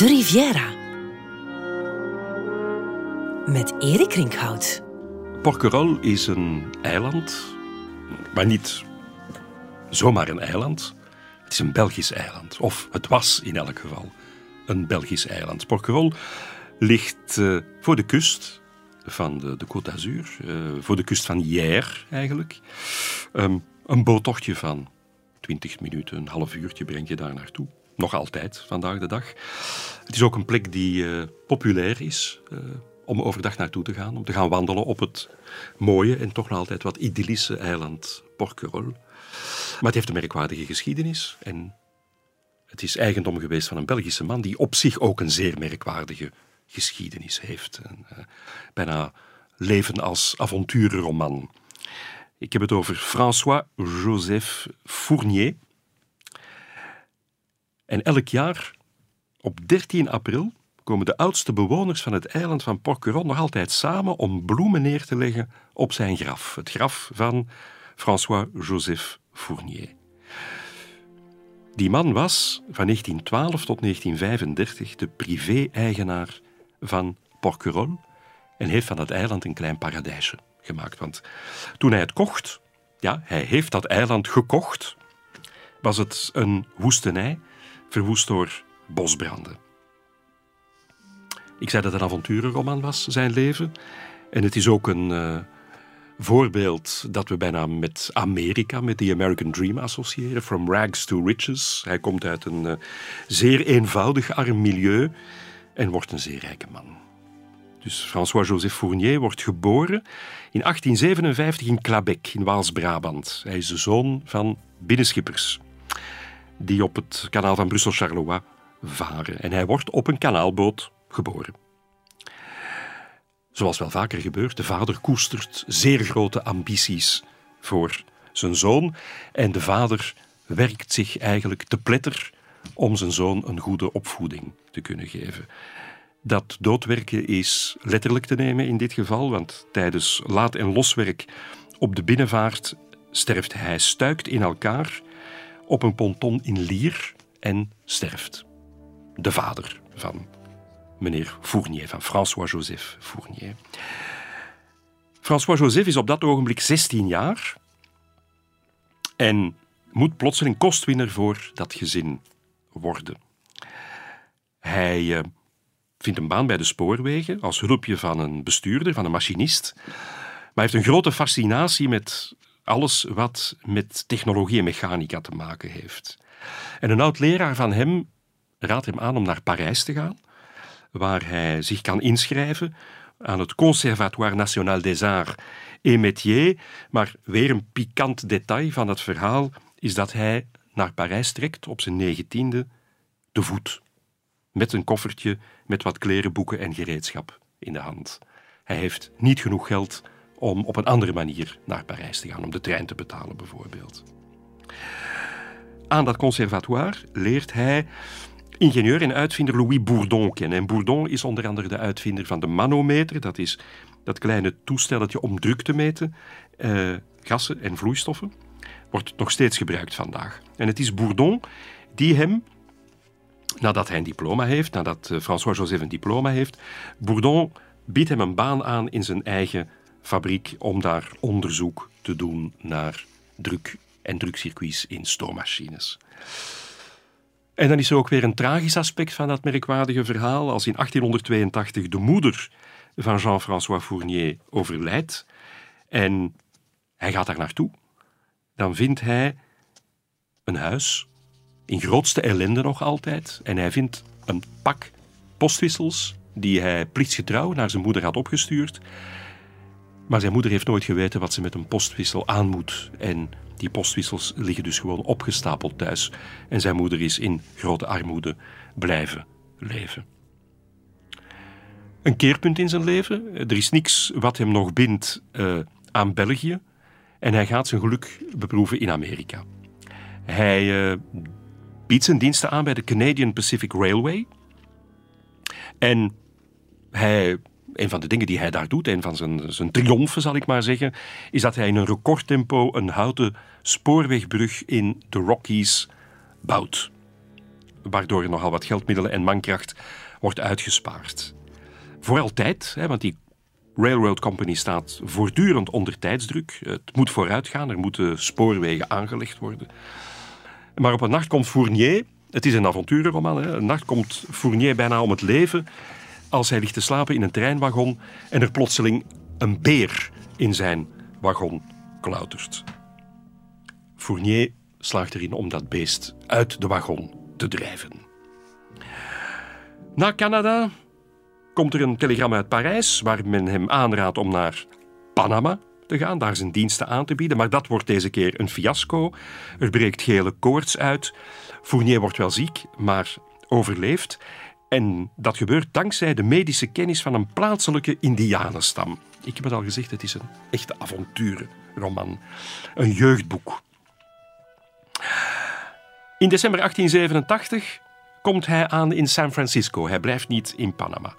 De Riviera. Met Erik Rinkhout. Porquerolles is een eiland, maar niet zomaar een eiland. Het is een Belgisch eiland, of het was in elk geval een Belgisch eiland. Porquerolles ligt uh, voor de kust van de, de Côte d'Azur, uh, voor de kust van Hier eigenlijk. Um, een boottochtje van 20 minuten, een half uurtje breng je daar naartoe. Nog altijd, vandaag de dag. Het is ook een plek die uh, populair is om overdag naartoe te gaan, om te gaan wandelen op het mooie en toch nog altijd wat idyllische eiland Porquerolles. Maar het heeft een merkwaardige geschiedenis en het is eigendom geweest van een Belgische man die op zich ook een zeer merkwaardige geschiedenis heeft. Een, uh, bijna leven als avonturenroman. Ik heb het over François-Joseph Fournier. En elk jaar, op 13 april, komen de oudste bewoners van het eiland van Porquerolles nog altijd samen om bloemen neer te leggen op zijn graf. Het graf van François-Joseph Fournier. Die man was van 1912 tot 1935 de privé-eigenaar van Porquerolles en heeft van dat eiland een klein paradijsje gemaakt. Want toen hij het kocht, ja, hij heeft dat eiland gekocht, was het een woestenij, verwoest door bosbranden. Ik zei dat het een avonturenroman was, zijn leven. En het is ook een uh, voorbeeld dat we bijna met Amerika, met de American Dream associëren. From rags to riches. Hij komt uit een uh, zeer eenvoudig arm milieu en wordt een zeer rijke man. Dus François-Joseph Fournier wordt geboren in 1857 in Clabec, in Waals-Brabant. Hij is de zoon van binnenschippers die op het kanaal van Brussel-Charleroi varen. En hij wordt op een kanaalboot geboren. Zoals wel vaker gebeurt, de vader koestert zeer grote ambities voor zijn zoon en de vader werkt zich eigenlijk te pletter om zijn zoon een goede opvoeding te kunnen geven. Dat doodwerken is letterlijk te nemen in dit geval, want tijdens laat- en loswerk op de binnenvaart sterft hij, stuikt in elkaar op een ponton in Lier en sterft. De vader van meneer Fournier, van François-Joseph Fournier. François-Joseph is op dat ogenblik 16 jaar en moet plotseling kostwinner voor dat gezin worden. Hij uh, vindt een baan bij de spoorwegen als hulpje van een bestuurder, van een machinist, maar heeft een grote fascinatie met alles wat met technologie en mechanica te maken heeft. En een oud leraar van hem raadt hem aan om naar Parijs te gaan waar hij zich kan inschrijven aan het Conservatoire National des Arts et Métiers. Maar weer een pikant detail van het verhaal is dat hij naar Parijs trekt op zijn negentiende te voet. Met een koffertje met wat kleren, boeken en gereedschap in de hand. Hij heeft niet genoeg geld om op een andere manier naar Parijs te gaan, om de trein te betalen bijvoorbeeld. Aan dat conservatoire leert hij ingenieur en uitvinder Louis Bourdon kennen. En Bourdon is onder andere de uitvinder van de manometer. Dat is dat kleine toestelletje om druk te meten, uh, gassen en vloeistoffen. Wordt nog steeds gebruikt vandaag. En het is Bourdon die hem, nadat hij een diploma heeft, nadat uh, François-Joseph een diploma heeft, Bourdon biedt hem een baan aan in zijn eigen fabriek om daar onderzoek te doen naar druk en drukcircuits in stoommachines. En dan is er ook weer een tragisch aspect van dat merkwaardige verhaal. Als in 1882 de moeder van Jean-François Fournier overlijdt en hij gaat daar naartoe, dan vindt hij een huis in grootste ellende nog altijd. En hij vindt een pak postwissels die hij plichtsgetrouw naar zijn moeder had opgestuurd. Maar zijn moeder heeft nooit geweten wat ze met een postwissel aan moet. En die postwissels liggen dus gewoon opgestapeld thuis. En zijn moeder is in grote armoede blijven leven. Een keerpunt in zijn leven. Er is niks wat hem nog bindt uh, aan België. En hij gaat zijn geluk beproeven in Amerika. Hij uh, biedt zijn diensten aan bij de Canadian Pacific Railway. En hij een van de dingen die hij daar doet, een van zijn, zijn triomfen zal ik maar zeggen, is dat hij in een recordtempo een houten spoorwegbrug in de Rockies bouwt. waardoor er nogal wat geldmiddelen en mankracht wordt uitgespaard. Voor altijd, hè, want die Railroad Company staat voortdurend onder tijdsdruk. Het moet vooruit gaan, er moeten spoorwegen aangelegd worden. Maar op een nacht komt Fournier, het is een avonturenroman, hè, een nacht komt Fournier bijna om het leven als hij ligt te slapen in een treinwagon en er plotseling een beer in zijn wagon klautert. Fournier slaagt erin om dat beest uit de wagon te drijven. Na Canada komt er een telegram uit Parijs waar men hem aanraadt om naar Panama te gaan, daar zijn diensten aan te bieden. Maar dat wordt deze keer een fiasco. Er breekt gele koorts uit. Fournier wordt wel ziek, maar overleeft. En dat gebeurt dankzij de medische kennis van een plaatselijke indianenstam. Ik heb het al gezegd, het is een echte avonturenroman. Een jeugdboek. In december 1887 komt hij aan in San Francisco. Hij blijft niet in Panama.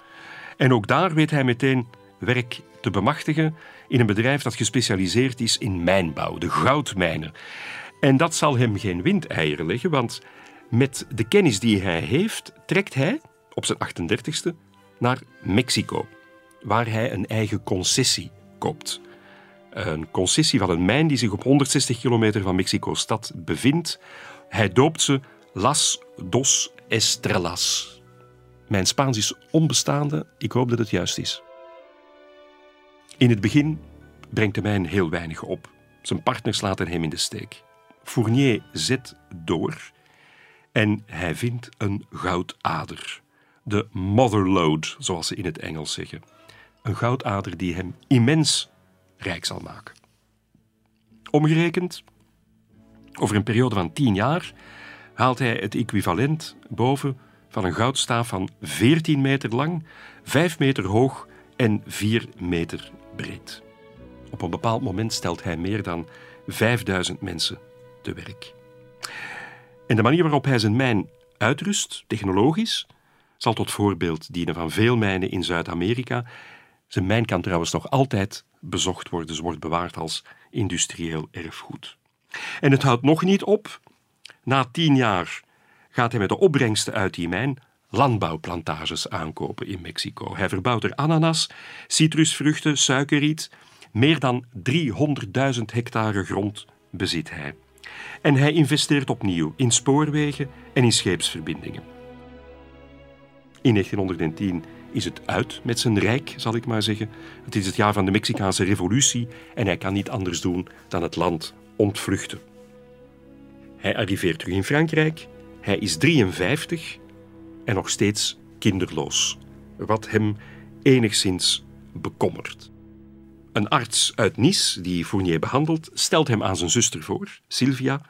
En ook daar weet hij meteen werk te bemachtigen in een bedrijf dat gespecialiseerd is in mijnbouw, de goudmijnen. En dat zal hem geen windeieren leggen, want met de kennis die hij heeft, trekt hij op zijn 38ste naar Mexico, waar hij een eigen concessie koopt. Een concessie van een mijn die zich op 160 kilometer van Mexico-stad bevindt. Hij doopt ze Las Dos Estrellas. Mijn Spaans is onbestaande, ik hoop dat het juist is. In het begin brengt de mijn heel weinig op. Zijn partners laten hem in de steek. Fournier zet door en hij vindt een goudader. De motherlode, zoals ze in het Engels zeggen. Een goudader die hem immens rijk zal maken. Omgerekend, over een periode van tien jaar haalt hij het equivalent boven van een goudstaaf van 14 meter lang, 5 meter hoog en 4 meter breed. Op een bepaald moment stelt hij meer dan 5000 mensen te werk. En de manier waarop hij zijn mijn uitrust, technologisch, zal tot voorbeeld dienen van veel mijnen in Zuid-Amerika. Zijn mijn kan trouwens nog altijd bezocht worden, ze wordt bewaard als industrieel erfgoed. En het houdt nog niet op. Na tien jaar gaat hij met de opbrengsten uit die mijn landbouwplantages aankopen in Mexico. Hij verbouwt er ananas, citrusvruchten, suikerriet. Meer dan 300.000 hectare grond bezit hij. En hij investeert opnieuw in spoorwegen en in scheepsverbindingen. In 1910 is het uit met zijn rijk, zal ik maar zeggen. Het is het jaar van de Mexicaanse revolutie en hij kan niet anders doen dan het land ontvluchten. Hij arriveert terug in Frankrijk hij is 53 en nog steeds kinderloos, wat hem enigszins bekommert. Een arts uit Nice, die Fournier behandelt, stelt hem aan zijn zuster voor, Sylvia.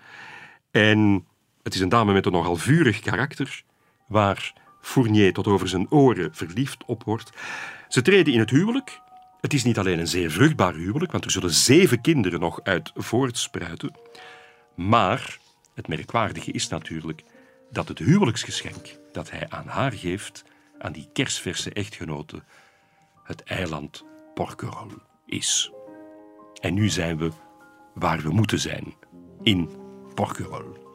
En het is een dame met een nogal vurig karakter, waar Fournier tot over zijn oren verliefd op wordt. Ze treden in het huwelijk. Het is niet alleen een zeer vruchtbaar huwelijk, want er zullen zeven kinderen nog uit voortspruiten. Maar het merkwaardige is natuurlijk dat het huwelijksgeschenk dat hij aan haar geeft, aan die kersverse echtgenote, het eiland Porquerolles is. En nu zijn we waar we moeten zijn, in Porquerolles.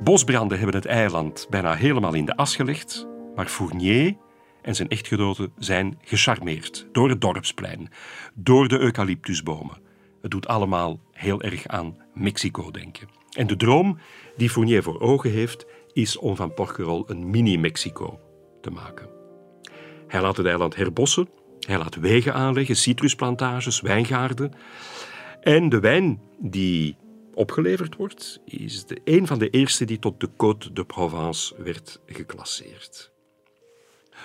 Bosbranden hebben het eiland bijna helemaal in de as gelegd, maar Fournier en zijn echtgenote zijn gecharmeerd door het dorpsplein, door de eucalyptusbomen. Het doet allemaal heel erg aan Mexico denken. En de droom die Fournier voor ogen heeft, is om van Porquerolles een mini-Mexico te maken. Hij laat het eiland herbossen, hij laat wegen aanleggen, citrusplantages, wijngaarden. En de wijn die opgeleverd wordt, is de, een van de eerste die tot de Côte de Provence werd geclasseerd.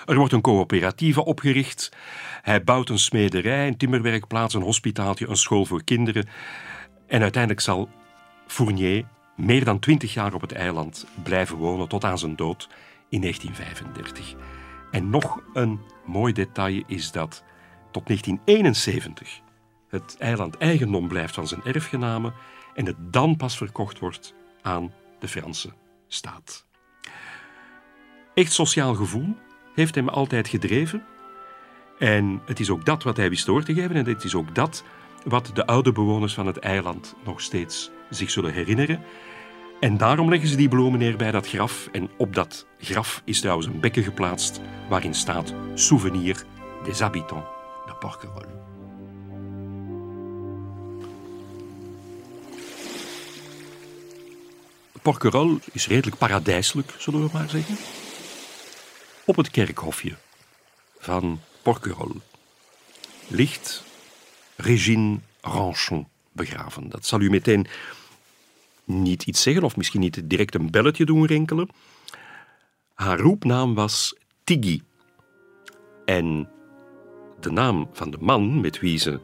Er wordt een coöperatieve opgericht. Hij bouwt een smederij, een timmerwerkplaats, een hospitaaltje, een school voor kinderen. En uiteindelijk zal Fournier meer dan twintig jaar op het eiland blijven wonen tot aan zijn dood in 1935. En nog een mooi detail is dat tot 1971 het eiland eigendom blijft van zijn erfgenamen en het dan pas verkocht wordt aan de Franse staat. Echt sociaal gevoel heeft hem altijd gedreven. En het is ook dat wat hij wist door te geven en het is ook dat wat de oude bewoners van het eiland nog steeds zich zullen herinneren. En daarom leggen ze die bloemen neer bij dat graf. En op dat graf is trouwens een bekken geplaatst waarin staat Souvenir des habitants de Porquerolles. Porquerolles is redelijk paradijselijk, zullen we maar zeggen. Op het kerkhofje van Porquerolles ligt Régine Ranchon begraven. Dat zal u meteen niet iets zeggen of misschien niet direct een belletje doen rinkelen. Haar roepnaam was Tiggy. En de naam van de man met wie ze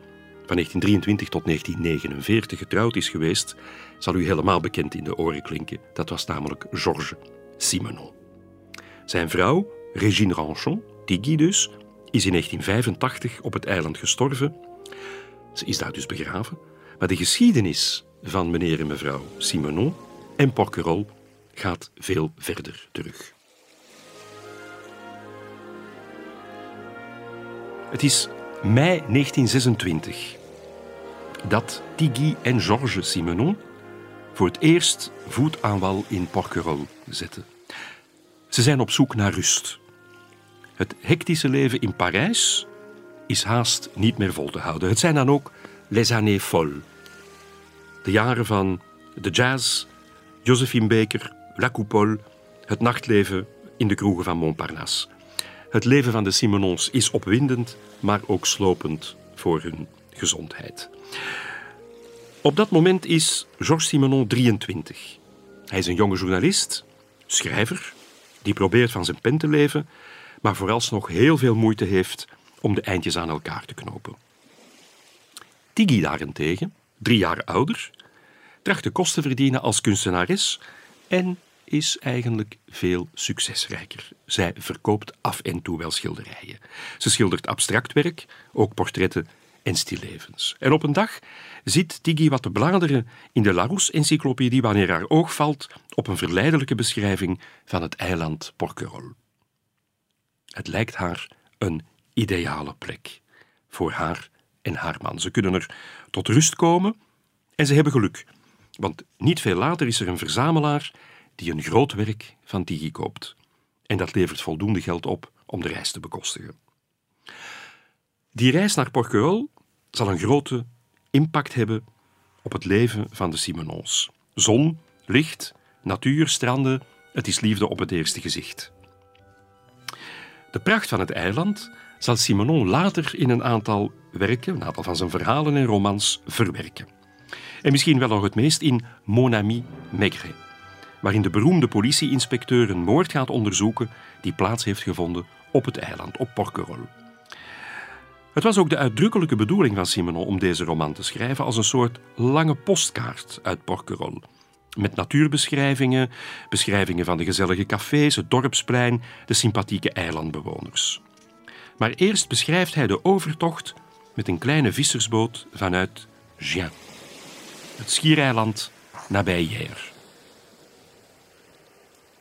van 1923 tot 1949 getrouwd is geweest, zal u helemaal bekend in de oren klinken. Dat was namelijk Georges Simenon. Zijn vrouw, Régine Ranchon, Tiggy dus, is in 1985 op het eiland gestorven. Ze is daar dus begraven. Maar de geschiedenis van meneer en mevrouw Simenon en Porquerolles gaat veel verder terug. Het is mei 1926 dat Tiggy en Georges Simenon voor het eerst voet aan wal in Porquerolles zetten. Ze zijn op zoek naar rust. Het hectische leven in Parijs is haast niet meer vol te houden. Het zijn dan ook les années folles. De jaren van de jazz, Josephine Baker, La Coupole, het nachtleven in de kroegen van Montparnasse. Het leven van de Simenons is opwindend, maar ook slopend voor hun gezondheid. Op dat moment is Georges Simenon 23. Hij is een jonge journalist, schrijver, die probeert van zijn pen te leven, maar vooralsnog heel veel moeite heeft om de eindjes aan elkaar te knopen. Tiggy daarentegen, drie jaar ouder, tracht de kosten verdienen als kunstenares en is eigenlijk veel succesrijker. Zij verkoopt af en toe wel schilderijen. Ze schildert abstract werk, ook portretten en stillevens. En op een dag ziet Tiggy wat te bladeren in de Larousse-encyclopedie wanneer haar oog valt op een verleidelijke beschrijving van het eiland Porquerolles. Het lijkt haar een ideale plek voor haar en haar man. Ze kunnen er tot rust komen en ze hebben geluk. Want niet veel later is er een verzamelaar die een groot werk van Tiggy koopt. En dat levert voldoende geld op om de reis te bekostigen. Die reis naar Porquerolles zal een grote impact hebben op het leven van de Simenons. Zon, licht, natuur, stranden, het is liefde op het eerste gezicht. De pracht van het eiland zal Simenon later in een aantal werken, een aantal van zijn verhalen en romans, verwerken. En misschien wel nog het meest in Mon ami Maigret, waarin de beroemde politieinspecteur een moord gaat onderzoeken die plaats heeft gevonden op het eiland, op Porquerolles. Het was ook de uitdrukkelijke bedoeling van Simenon om deze roman te schrijven als een soort lange postkaart uit Porquerolles. Met natuurbeschrijvingen, beschrijvingen van de gezellige cafés, het dorpsplein, de sympathieke eilandbewoners. Maar eerst beschrijft hij de overtocht met een kleine vissersboot vanuit Gien, het schiereiland nabij Hier.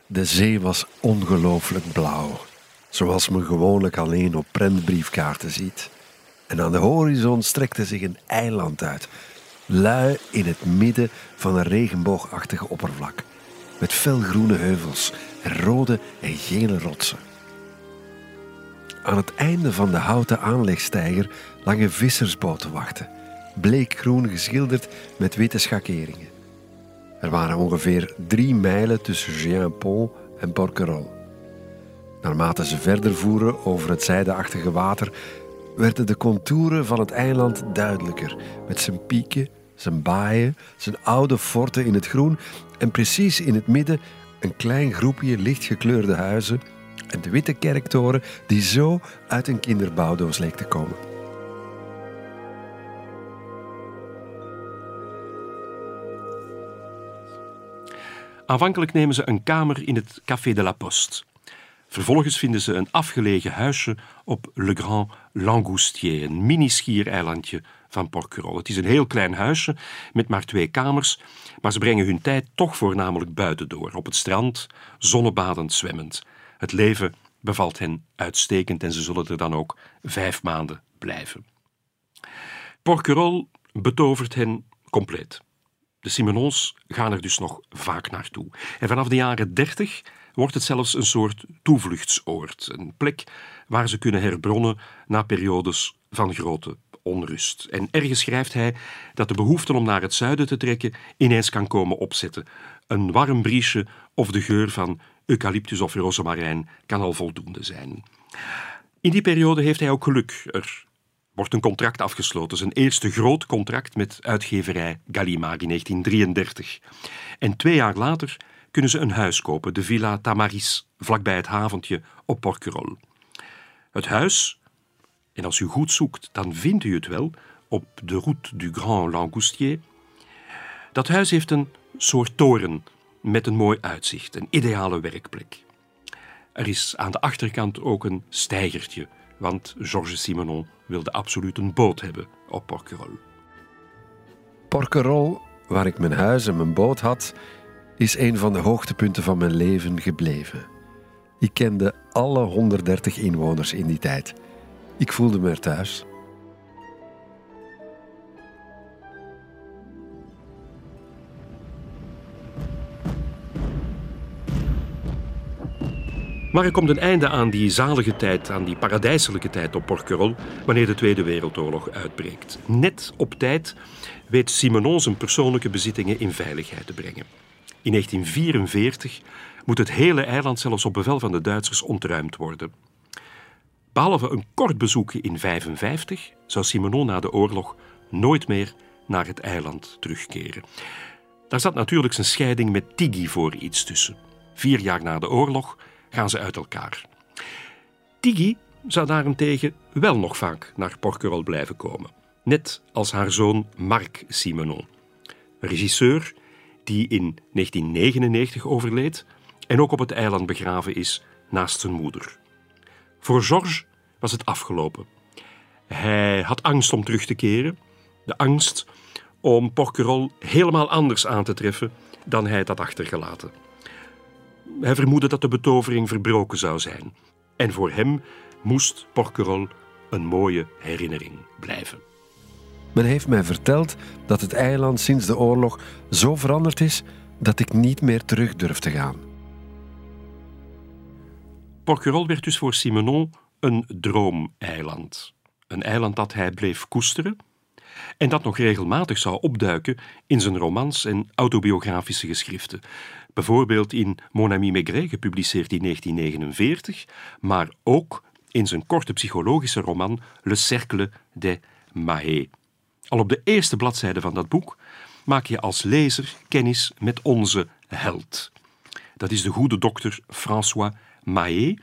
De zee was ongelooflijk blauw, zoals men gewoonlijk alleen op prentbriefkaarten ziet. En aan de horizon strekte zich een eiland uit, lui in het midden van een regenboogachtige oppervlak, met felgroene heuvels rode en gele rotsen. Aan het einde van de houten aanlegsteiger lange vissersboot te wachten, bleekgroen geschilderd met witte schakeringen. Er waren ongeveer drie mijlen tussen Gienpont en Porquerolles. Naarmate ze verder voeren over het zijdeachtige water, werden de contouren van het eiland duidelijker, met zijn pieken, zijn baaien, zijn oude forten in het groen en precies in het midden een klein groepje lichtgekleurde huizen en de witte kerktoren die zo uit een kinderbouwdoos leek te komen. Aanvankelijk nemen ze een kamer in het Café de la Poste. Vervolgens vinden ze een afgelegen huisje op Le Grand Langoustier, een mini-schiereilandje van Porquerolles. Het is een heel klein huisje met maar twee kamers, maar ze brengen hun tijd toch voornamelijk buiten door, op het strand, zonnebadend, zwemmend. Het leven bevalt hen uitstekend en ze zullen er dan ook vijf maanden blijven. Porquerolles betovert hen compleet. De Simenons gaan er dus nog vaak naartoe. En vanaf de jaren 30 wordt het zelfs een soort toevluchtsoord. Een plek waar ze kunnen herbronnen na periodes van grote onrust. En ergens schrijft hij dat de behoefte om naar het zuiden te trekken ineens kan komen opzetten. Een warm briesje of de geur van eucalyptus of rozemarijn kan al voldoende zijn. In die periode heeft hij ook geluk. Er wordt een contract afgesloten, zijn eerste groot contract met uitgeverij Gallimard in 1933. En twee jaar later kunnen ze een huis kopen, de Villa Tamaris, vlakbij het haventje op Porquerolles. Het huis, en als u goed zoekt, dan vindt u het wel, op de route du Grand Langoustier. Dat huis heeft een soort toren met een mooi uitzicht, een ideale werkplek. Er is aan de achterkant ook een steigertje, want Georges Simenon wilde absoluut een boot hebben op Porquerolles. Porquerolles, waar ik mijn huis en mijn boot had, is een van de hoogtepunten van mijn leven gebleven. Ik kende alle 130 inwoners in die tijd. Ik voelde me er thuis. Maar er komt een einde aan die zalige tijd, aan die paradijselijke tijd op Porquerolles, wanneer de Tweede Wereldoorlog uitbreekt. Net op tijd weet Simenon zijn persoonlijke bezittingen in veiligheid te brengen. In 1944 moet het hele eiland zelfs op bevel van de Duitsers ontruimd worden. Behalve een kort bezoekje in 1955 zou Simenon na de oorlog nooit meer naar het eiland terugkeren. Daar zat natuurlijk zijn scheiding met Tiggy voor iets tussen. Vier jaar na de oorlog gaan ze uit elkaar. Tiggy zou daarentegen wel nog vaak naar Porquerolles blijven komen. Net als haar zoon Marc Simenon. regisseur die in 1999 overleed en ook op het eiland begraven is naast zijn moeder. Voor Georges was het afgelopen. Hij had angst om terug te keren, de angst om Porquerolles helemaal anders aan te treffen dan hij het had achtergelaten. Hij vermoedde dat de betovering verbroken zou zijn. En voor hem moest Porquerolles een mooie herinnering blijven. Men heeft mij verteld dat het eiland sinds de oorlog zo veranderd is dat ik niet meer terug durf te gaan. Porquerolles werd dus voor Simenon een droomeiland. Een eiland dat hij bleef koesteren en dat nog regelmatig zou opduiken in zijn romans en autobiografische geschriften. Bijvoorbeeld in Mon ami Maigret, gepubliceerd in 1949, maar ook in zijn korte psychologische roman Le Cercle des Mahé. Al op de eerste bladzijde van dat boek maak je als lezer kennis met onze held. Dat is de goede dokter François Mahé,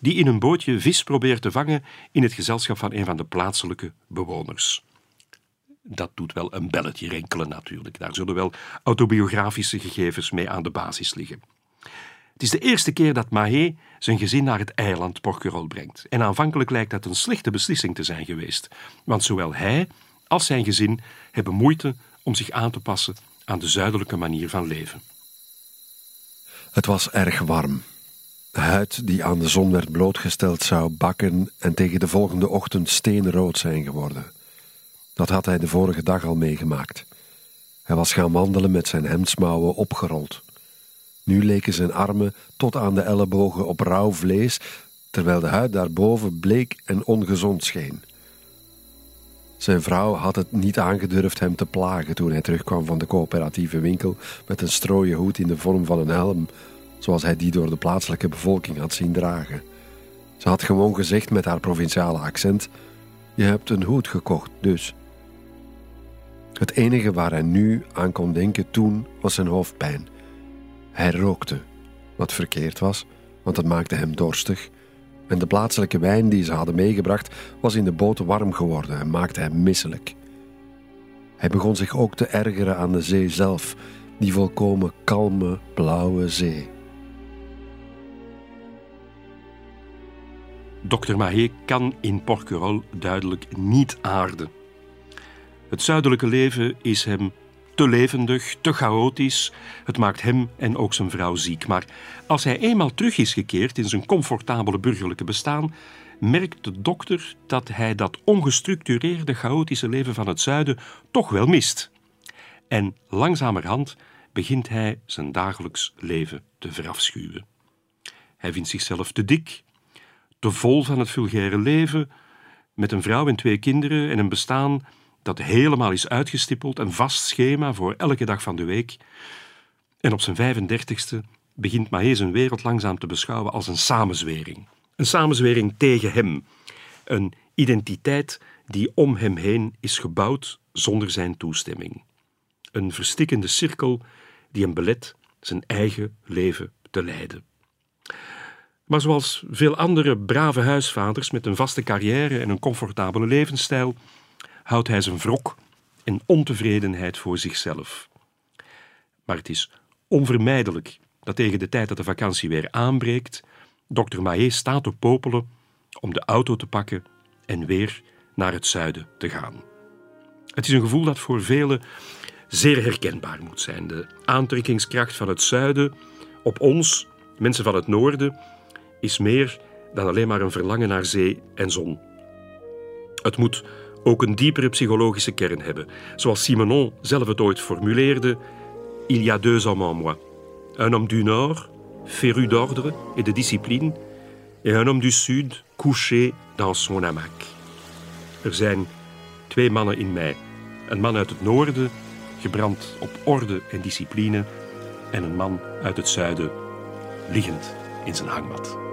die in een bootje vis probeert te vangen in het gezelschap van een van de plaatselijke bewoners. Dat doet wel een belletje rinkelen natuurlijk. Daar zullen wel autobiografische gegevens mee aan de basis liggen. Het is de eerste keer dat Mahé zijn gezin naar het eiland Porquerolles brengt. En aanvankelijk lijkt dat een slechte beslissing te zijn geweest. Want zowel hij als zijn gezin hebben moeite om zich aan te passen aan de zuidelijke manier van leven. Het was erg warm. De huid die aan de zon werd blootgesteld zou bakken en tegen de volgende ochtend steenrood zijn geworden. Dat had hij de vorige dag al meegemaakt. Hij was gaan wandelen met zijn hemdsmouwen opgerold. Nu leken zijn armen tot aan de ellebogen op rauw vlees, terwijl de huid daarboven bleek en ongezond scheen. Zijn vrouw had het niet aangedurfd hem te plagen toen hij terugkwam van de coöperatieve winkel met een strooien hoed in de vorm van een helm, zoals hij die door de plaatselijke bevolking had zien dragen. Ze had gewoon gezegd met haar provinciale accent: Je hebt een hoed gekocht, dus. Het enige waar hij nu aan kon denken toen was zijn hoofdpijn. Hij rookte, wat verkeerd was, want het maakte hem dorstig. En de plaatselijke wijn die ze hadden meegebracht was in de boot warm geworden en maakte hem misselijk. Hij begon zich ook te ergeren aan de zee zelf, die volkomen kalme, blauwe zee. Dr. Mahé kan in Porquerolles duidelijk niet aarden. Het zuidelijke leven is hem te levendig, te chaotisch. Het maakt hem en ook zijn vrouw ziek. Maar als hij eenmaal terug is gekeerd in zijn comfortabele burgerlijke bestaan, merkt de dokter dat hij dat ongestructureerde, chaotische leven van het zuiden toch wel mist. En langzamerhand begint hij zijn dagelijks leven te verafschuwen. Hij vindt zichzelf te dik, te vol van het vulgaire leven, met een vrouw en twee kinderen en een bestaan dat helemaal is uitgestippeld, een vast schema voor elke dag van de week. En op zijn 35ste begint Mahé zijn wereld langzaam te beschouwen als een samenzwering. Een samenzwering tegen hem. Een identiteit die om hem heen is gebouwd zonder zijn toestemming. Een verstikkende cirkel die hem belet zijn eigen leven te leiden. Maar zoals veel andere brave huisvaders met een vaste carrière en een comfortabele levensstijl, houdt hij zijn wrok en ontevredenheid voor zichzelf. Maar het is onvermijdelijk dat tegen de tijd dat de vakantie weer aanbreekt, dokter Mahé staat op Popelen om de auto te pakken en weer naar het zuiden te gaan. Het is een gevoel dat voor velen zeer herkenbaar moet zijn. De aantrekkingskracht van het zuiden op ons, mensen van het noorden, is meer dan alleen maar een verlangen naar zee en zon. Het moet ook een diepere psychologische kern hebben. Zoals Simenon zelf het ooit formuleerde: Il y a deux hommes en moi. Un homme du Nord, féru d'ordre et de discipline, et un homme du Sud, couché dans son hamac. Er zijn twee mannen in mij. Een man uit het noorden, gebrand op orde en discipline, en een man uit het zuiden, liggend in zijn hangmat.